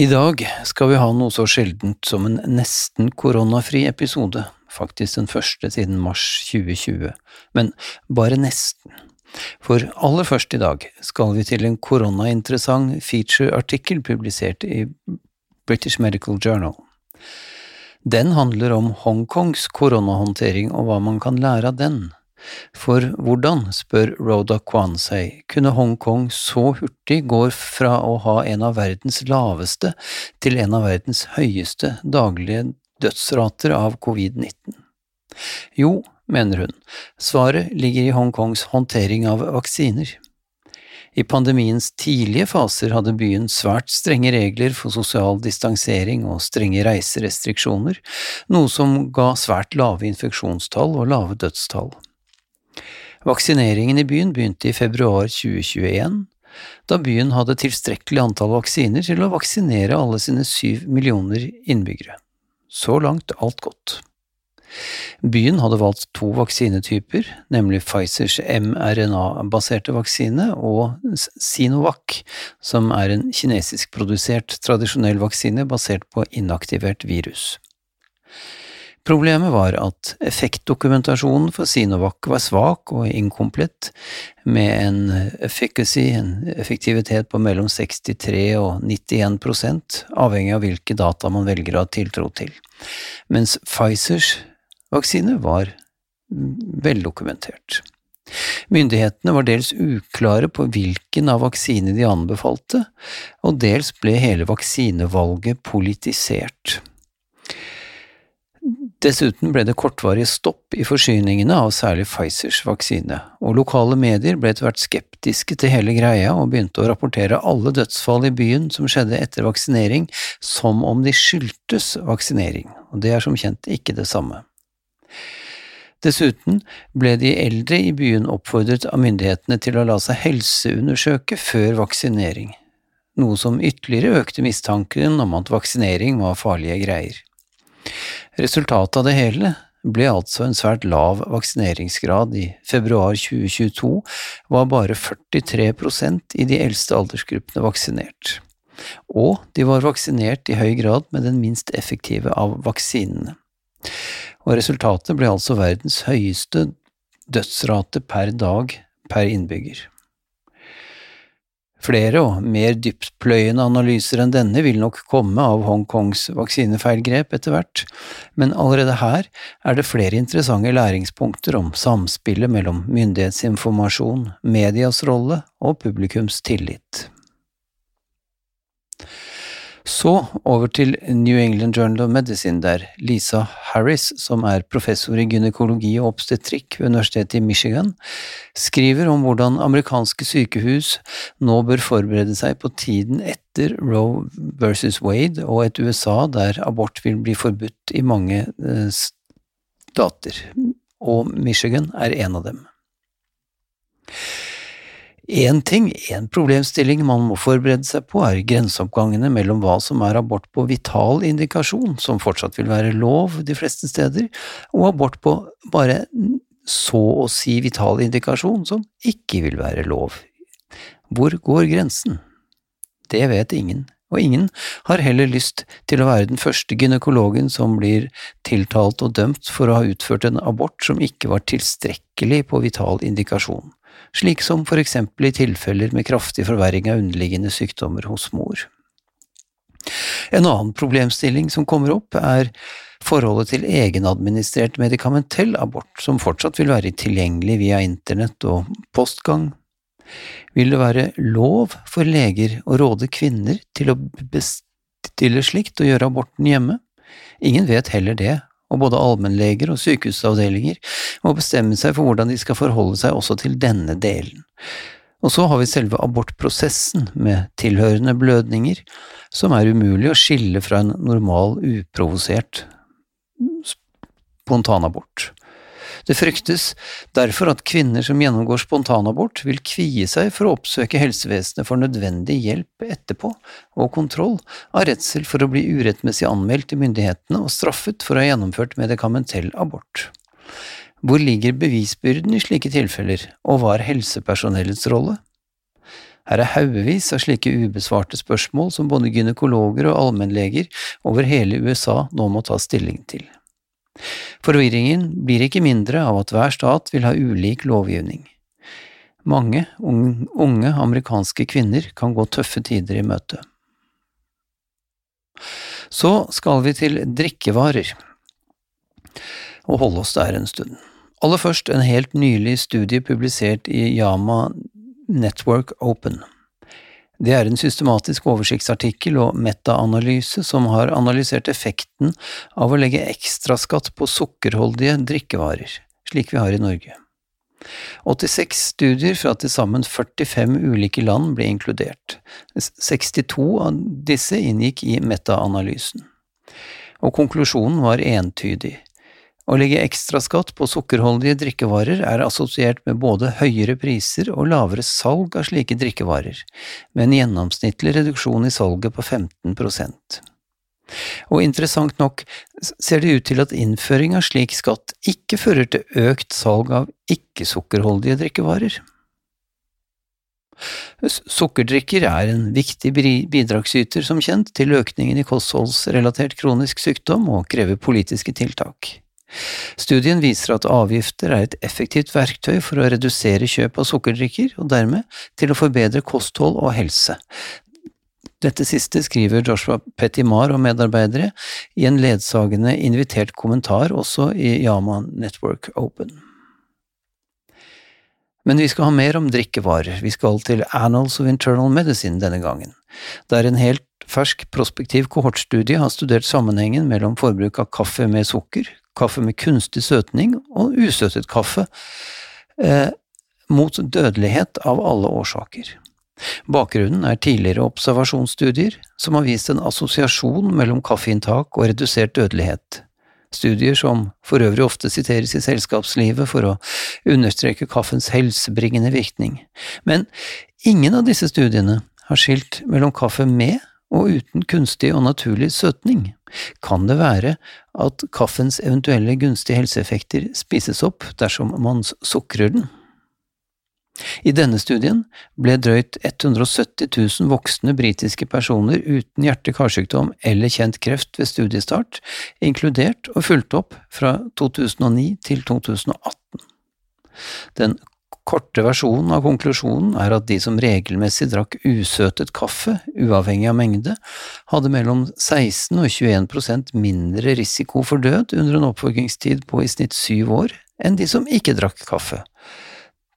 I dag skal vi ha noe så sjeldent som en nesten koronafri episode, faktisk den første siden mars 2020, men bare nesten. For aller først i dag skal vi til en koronainteressant feature-artikkel publisert i British Medical Journal. Den handler om Hongkongs koronahåndtering og hva man kan lære av den. For hvordan, spør Rhoda Kwan seg, kunne Hongkong så hurtig gå fra å ha en av verdens laveste til en av verdens høyeste daglige dødsrater av covid-19? Jo, mener hun, svaret ligger i Hongkongs håndtering av vaksiner. I pandemiens tidlige faser hadde byen svært strenge regler for sosial distansering og strenge reiserestriksjoner, noe som ga svært lave infeksjonstall og lave dødstall. Vaksineringen i byen begynte i februar 2021, da byen hadde tilstrekkelig antall vaksiner til å vaksinere alle sine syv millioner innbyggere. Så langt alt godt. Byen hadde valgt to vaksinetyper, nemlig Pfizers mRNA-baserte vaksine og Sinovac, som er en kinesiskprodusert tradisjonell vaksine basert på inaktivert virus. Problemet var at effektdokumentasjonen for Sinovac var svak og inkomplett, med en efficacy, en effektivitet på mellom 63 og 91 prosent, avhengig av hvilke data man velger å ha tiltro til, mens Pfizers Vaksine var veldokumentert. Myndighetene var dels uklare på hvilken av vaksinene de anbefalte, og dels ble hele vaksinevalget politisert. Dessuten ble det kortvarig stopp i forsyningene av særlig Pfizers vaksine, og lokale medier ble etter hvert skeptiske til hele greia og begynte å rapportere alle dødsfall i byen som skjedde etter vaksinering, som om de skyldtes vaksinering, og det er som kjent ikke det samme. Dessuten ble de eldre i byen oppfordret av myndighetene til å la seg helseundersøke før vaksinering, noe som ytterligere økte mistanken om at vaksinering var farlige greier. Resultatet av det hele ble altså en svært lav vaksineringsgrad. I februar 2022 var bare 43 prosent i de eldste aldersgruppene vaksinert. Og de var vaksinert i høy grad med den minst effektive av vaksinene og resultatet ble altså verdens høyeste dødsrate per dag per innbygger. Flere og mer dyptpløyende analyser enn denne vil nok komme av Hongkongs vaksinefeilgrep etter hvert, men allerede her er det flere interessante læringspunkter om samspillet mellom myndighetsinformasjon, medias rolle og publikums tillit. Så over til New England Journal of Medicine, der Lisa Harris, som er professor i gynekologi og obstetrikk ved Universitetet i Michigan, skriver om hvordan amerikanske sykehus nå bør forberede seg på tiden etter Roe versus Wade og et USA der abort vil bli forbudt i mange eh, stater, og Michigan er en av dem. Én ting, én problemstilling man må forberede seg på, er grenseoppgangene mellom hva som er abort på vital indikasjon, som fortsatt vil være lov de fleste steder, og abort på bare så å si vital indikasjon, som ikke vil være lov. Hvor går grensen? Det vet ingen, og ingen har heller lyst til å være den første gynekologen som blir tiltalt og dømt for å ha utført en abort som ikke var tilstrekkelig på vital indikasjon slik som for eksempel i tilfeller med kraftig forverring av underliggende sykdommer hos mor. En annen problemstilling som kommer opp, er forholdet til egenadministrert medikamentell abort, som fortsatt vil være tilgjengelig via internett og postgang. Vil det være lov for leger å råde kvinner til å bestille slikt og gjøre aborten hjemme? Ingen vet heller det, og både allmennleger og sykehusavdelinger må bestemme seg for hvordan de skal forholde seg også til denne delen. Og så har vi selve abortprosessen med tilhørende blødninger, som er umulig å skille fra en normal, uprovosert spontanabort. Det fryktes derfor at kvinner som gjennomgår spontanabort, vil kvie seg for å oppsøke helsevesenet for nødvendig hjelp etterpå og kontroll, av redsel for å bli urettmessig anmeldt til myndighetene og straffet for å ha gjennomført medikamentell abort. Hvor ligger bevisbyrden i slike tilfeller, og hva er helsepersonellets rolle? Her er haugevis av slike ubesvarte spørsmål som både gynekologer og allmennleger over hele USA nå må ta stilling til. Forvirringen blir ikke mindre av at hver stat vil ha ulik lovgivning. Mange unge amerikanske kvinner kan gå tøffe tider i møte. Så skal vi til drikkevarer, og holde oss der en stund. Aller først en helt nylig studie publisert i Yama Network Open. Det er en systematisk oversiktsartikkel og metaanalyse som har analysert effekten av å legge ekstraskatt på sukkerholdige drikkevarer, slik vi har i Norge. 86 studier fra til sammen 45 ulike land ble inkludert. 62 av disse inngikk i metaanalysen. Og konklusjonen var entydig. Å legge ekstraskatt på sukkerholdige drikkevarer er assosiert med både høyere priser og lavere salg av slike drikkevarer, med en gjennomsnittlig reduksjon i salget på 15% Og interessant nok ser det ut til at innføring av slik skatt ikke fører til økt salg av ikke-sukkerholdige drikkevarer. Sukkerdrikker er en viktig bidragsyter, som kjent, til økningen i kostholdsrelatert kronisk sykdom og krever politiske tiltak. Studien viser at avgifter er et effektivt verktøy for å redusere kjøp av sukkerdrikker, og dermed til å forbedre kosthold og helse. Dette siste skriver Joshua Pettimar og medarbeidere i en ledsagende invitert kommentar også i Yama Network Open. Men vi skal ha mer om drikkevarer, vi skal til Annals of Internal Medicine denne gangen, der en helt fersk prospektiv kohortstudie har studert sammenhengen mellom forbruk av kaffe med sukker, kaffe med kunstig søtning og usøtet kaffe, eh, mot dødelighet av alle årsaker. Bakgrunnen er tidligere observasjonsstudier som har vist en assosiasjon mellom kaffeinntak og redusert dødelighet. Studier som for øvrig ofte siteres i selskapslivet for å understreke kaffens helsebringende virkning. Men ingen av disse studiene har skilt mellom kaffe med og uten kunstig og naturlig søtning, kan det være at kaffens eventuelle gunstige helseeffekter spises opp dersom man sukrer den. I denne studien ble drøyt 170 000 voksne britiske personer uten hjerte-karsykdom eller kjent kreft ved studiestart, inkludert og fulgt opp fra 2009 til 2018. Den korte versjonen av konklusjonen er at de som regelmessig drakk usøtet kaffe, uavhengig av mengde, hadde mellom 16 og 21% mindre risiko for død under en oppfølgingstid på i snitt syv år enn de som ikke drakk kaffe.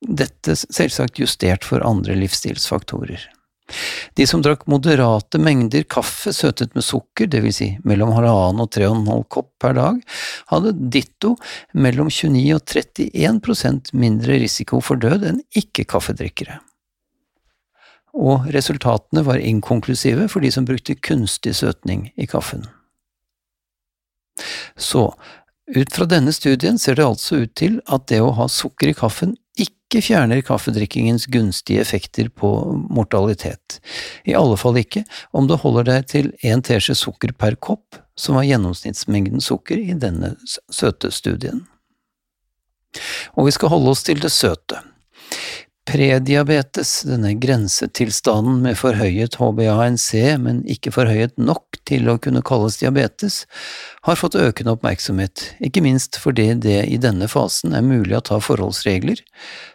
Dette selvsagt justert for andre livsstilsfaktorer. De som drakk moderate mengder kaffe søtet med sukker, vil si mellom halvannen og tre og en halv kopp per dag, hadde ditto mellom 29 og 31% mindre risiko for død enn ikke-kaffedrikkere. Og resultatene var inkonklusive for de som brukte kunstig søtning i kaffen. Så, ut fra denne studien ser det altså ut til at det å ha sukker i kaffen ikke fjerner kaffedrikkingens gunstige effekter på mortalitet, i alle fall ikke om du holder deg til én teskje sukker per kopp, som var gjennomsnittsmengden sukker i denne søte studien. Og vi skal holde oss til det søte. Prediabetes, denne grensetilstanden med forhøyet HbA1c, men ikke forhøyet nok til å kunne kalles diabetes, har fått økende oppmerksomhet, ikke minst fordi det i denne fasen er mulig å ta forholdsregler,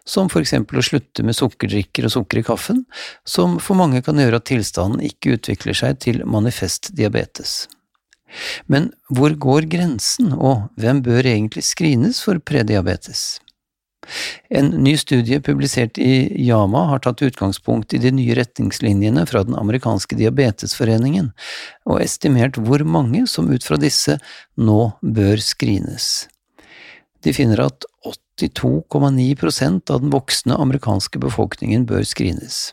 som for eksempel å slutte med sukkerdrikker og sukker i kaffen, som for mange kan gjøre at tilstanden ikke utvikler seg til manifest diabetes. Men hvor går grensen, og hvem bør egentlig screenes for prediabetes? En ny studie publisert i Yama har tatt utgangspunkt i de nye retningslinjene fra den amerikanske diabetesforeningen, og estimert hvor mange som ut fra disse nå bør screenes. De finner at 82,9% av den voksne amerikanske befolkningen bør screenes.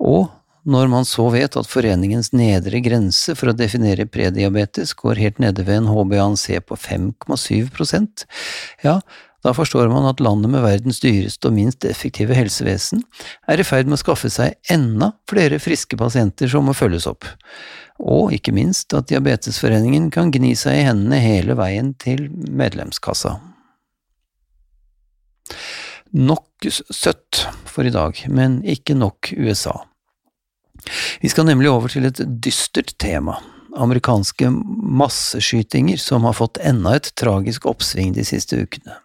Og når man så vet at foreningens nedre grense for å definere prediabetes går helt nede ved en HbA1c på 5,7% ja, da forstår man at landet med verdens dyreste og minst effektive helsevesen er i ferd med å skaffe seg enda flere friske pasienter som må følges opp, og ikke minst at Diabetesforeningen kan gni seg i hendene hele veien til medlemskassa. Nok søtt for i dag, men ikke nok USA. Vi skal nemlig over til et dystert tema, amerikanske masseskytinger som har fått enda et tragisk oppsving de siste ukene.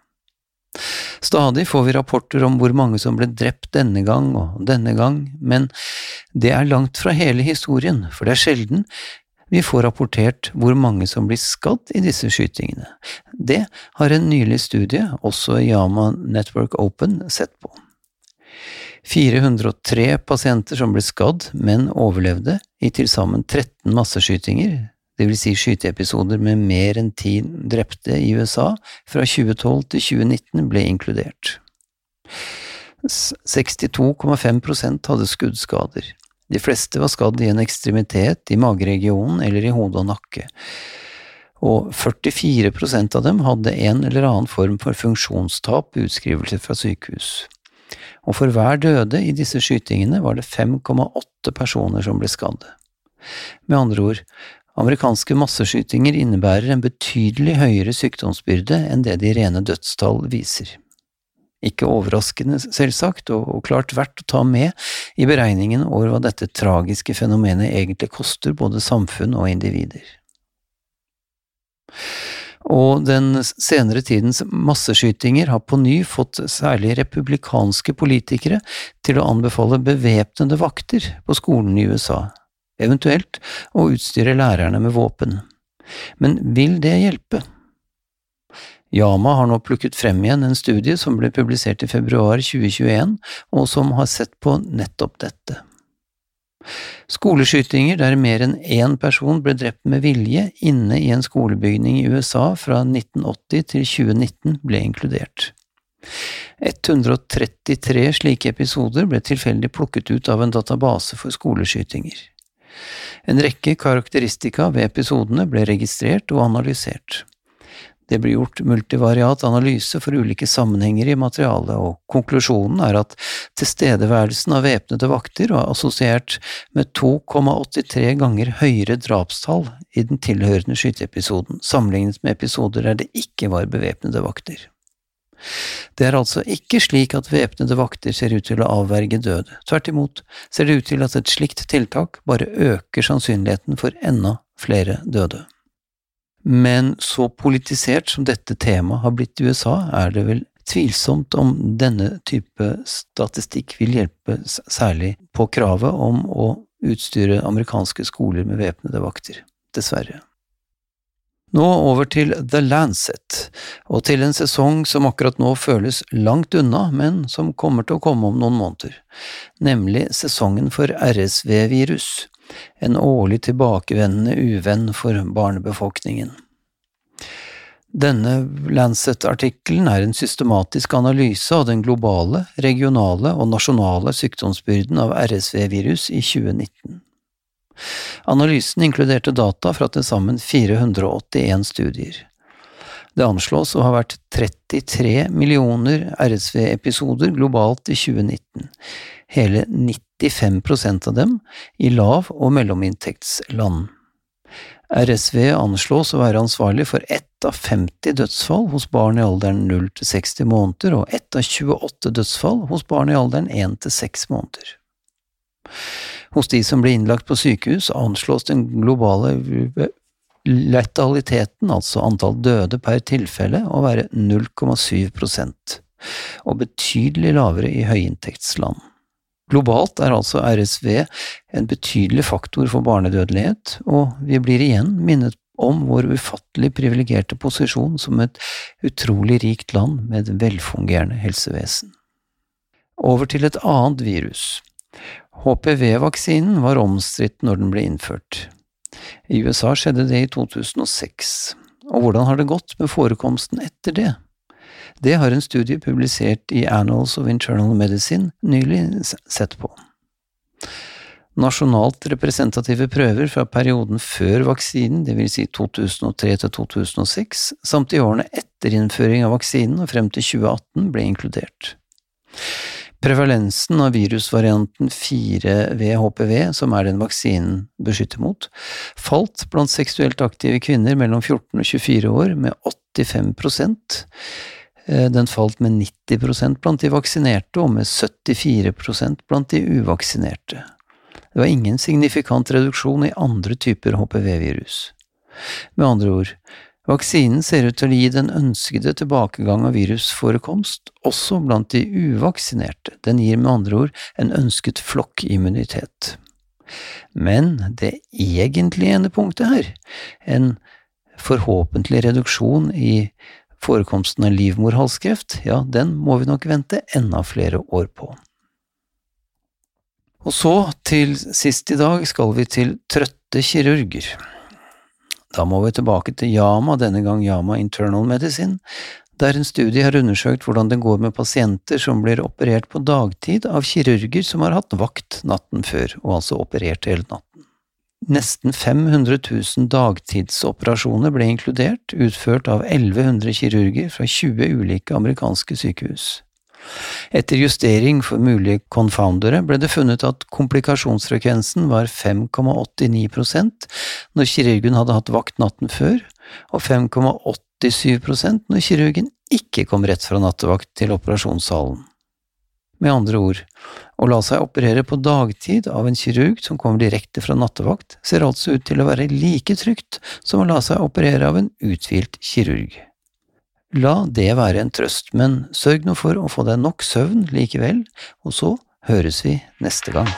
Stadig får vi rapporter om hvor mange som ble drept denne gang og denne gang, men det er langt fra hele historien, for det er sjelden vi får rapportert hvor mange som blir skadd i disse skytingene. Det har en nylig studie, også Yama Network Open, sett på. 403 pasienter som ble skadd, men overlevde, i til sammen 13 masseskytinger, det vil si skyteepisoder med mer enn ti drepte i USA, fra 2012 til 2019 ble inkludert. 62,5% hadde skuddskader. De fleste var skadd i en ekstremitet, i mageregionen eller i hode og nakke, og 44% av dem hadde en eller annen form for funksjonstap utskrivelse fra sykehus. Og for hver døde i disse skytingene var det 5,8 personer som ble skadde. Med andre ord, Amerikanske masseskytinger innebærer en betydelig høyere sykdomsbyrde enn det de rene dødstall viser. Ikke overraskende, selvsagt, og klart verdt å ta med i beregningen over hva dette tragiske fenomenet egentlig koster både samfunn og individer. Og den senere tidens masseskytinger har på ny fått særlig republikanske politikere til å anbefale bevæpnede vakter på skolen i USA, eventuelt å utstyre lærerne med våpen. Men vil det hjelpe? Yama har nå plukket frem igjen en studie som ble publisert i februar 2021, og som har sett på nettopp dette. Skoleskytinger der mer enn én person ble drept med vilje inne i en skolebygning i USA fra 1980 til 2019 ble inkludert. 133 slike episoder ble tilfeldig plukket ut av en database for skoleskytinger. En rekke karakteristika ved episodene ble registrert og analysert. Det ble gjort multivariat analyse for ulike sammenhenger i materialet, og konklusjonen er at tilstedeværelsen av væpnede vakter var assosiert med 2,83 ganger høyere drapstall i den tilhørende skyteepisoden, sammenlignet med episoder der det ikke var bevæpnede vakter. Det er altså ikke slik at væpnede vakter ser ut til å avverge død, tvert imot ser det ut til at et slikt tiltak bare øker sannsynligheten for enda flere døde. Men så politisert som dette temaet har blitt i USA, er det vel tvilsomt om denne type statistikk vil hjelpe særlig på kravet om å utstyre amerikanske skoler med væpnede vakter, dessverre. Nå over til The Lancet, og til en sesong som akkurat nå føles langt unna, men som kommer til å komme om noen måneder, nemlig sesongen for RSV-virus, en årlig tilbakevendende uvenn for barnebefolkningen. Denne Lancet-artikkelen er en systematisk analyse av den globale, regionale og nasjonale sykdomsbyrden av RSV-virus i 2019. Analysen inkluderte data fra til sammen 481 studier. Det anslås å ha vært 33 millioner RSV-episoder globalt i 2019, hele 95% av dem i lav- og mellominntektsland. RSV anslås å være ansvarlig for ett av 50 dødsfall hos barn i alderen 0 til 60 måneder og ett av 28 dødsfall hos barn i alderen 1 til 6 måneder. Hos de som ble innlagt på sykehus, anslås den globale letaliteten, altså antall døde per tilfelle, å være 0,7% og betydelig lavere i høyinntektsland. Globalt er altså RSV en betydelig faktor for barnedødelighet, og vi blir igjen minnet om vår ufattelig privilegerte posisjon som et utrolig rikt land med et velfungerende helsevesen. Over til et annet virus, HPV-vaksinen var omstridt når den ble innført. I USA skjedde det i 2006, og hvordan har det gått med forekomsten etter det? Det har en studie publisert i Annals of Internal Medicine nylig sett på. Nasjonalt representative prøver fra perioden før vaksinen, dvs. Si 2003 til 2006, samt i årene etter innføring av vaksinen og frem til 2018 ble inkludert. Prevalensen av virusvarianten 4VHPV, som er den vaksinen beskytter mot, falt blant seksuelt aktive kvinner mellom 14 og 24 år med 85 eh, Den falt med 90% blant de vaksinerte og med 74% blant de uvaksinerte. Det var ingen signifikant reduksjon i andre typer HPV-virus. Med andre ord, vaksinen ser ut til å gi den ønskede tilbakegang av virusforekomst også blant de uvaksinerte, den gir med andre ord en ønsket flokkimmunitet. Men det egentlige endepunktet her, en forhåpentlig reduksjon i forekomsten av livmorhalskreft, ja, den må vi nok vente enda flere år på. Og så, til sist i dag, skal vi til trøtte kirurger. Da må vi tilbake til Yama, denne gang Yama Internal Medicine, der en studie har undersøkt hvordan det går med pasienter som blir operert på dagtid av kirurger som har hatt vakt natten før, og altså operert hele natten. Nesten 500 000 dagtidsoperasjoner ble inkludert, utført av 1100 kirurger fra 20 ulike amerikanske sykehus. Etter justering for mulige confoundere ble det funnet at komplikasjonsfrekvensen var 5,89% når kirurgen hadde hatt vakt natten før, og 5,87% når kirurgen ikke kom rett fra nattevakt til operasjonssalen. Med andre ord, å la seg operere på dagtid av en kirurg som kommer direkte fra nattevakt, ser altså ut til å være like trygt som å la seg operere av en uthvilt kirurg. La det være en trøst, men sørg nå for å få deg nok søvn likevel, og så høres vi neste gang.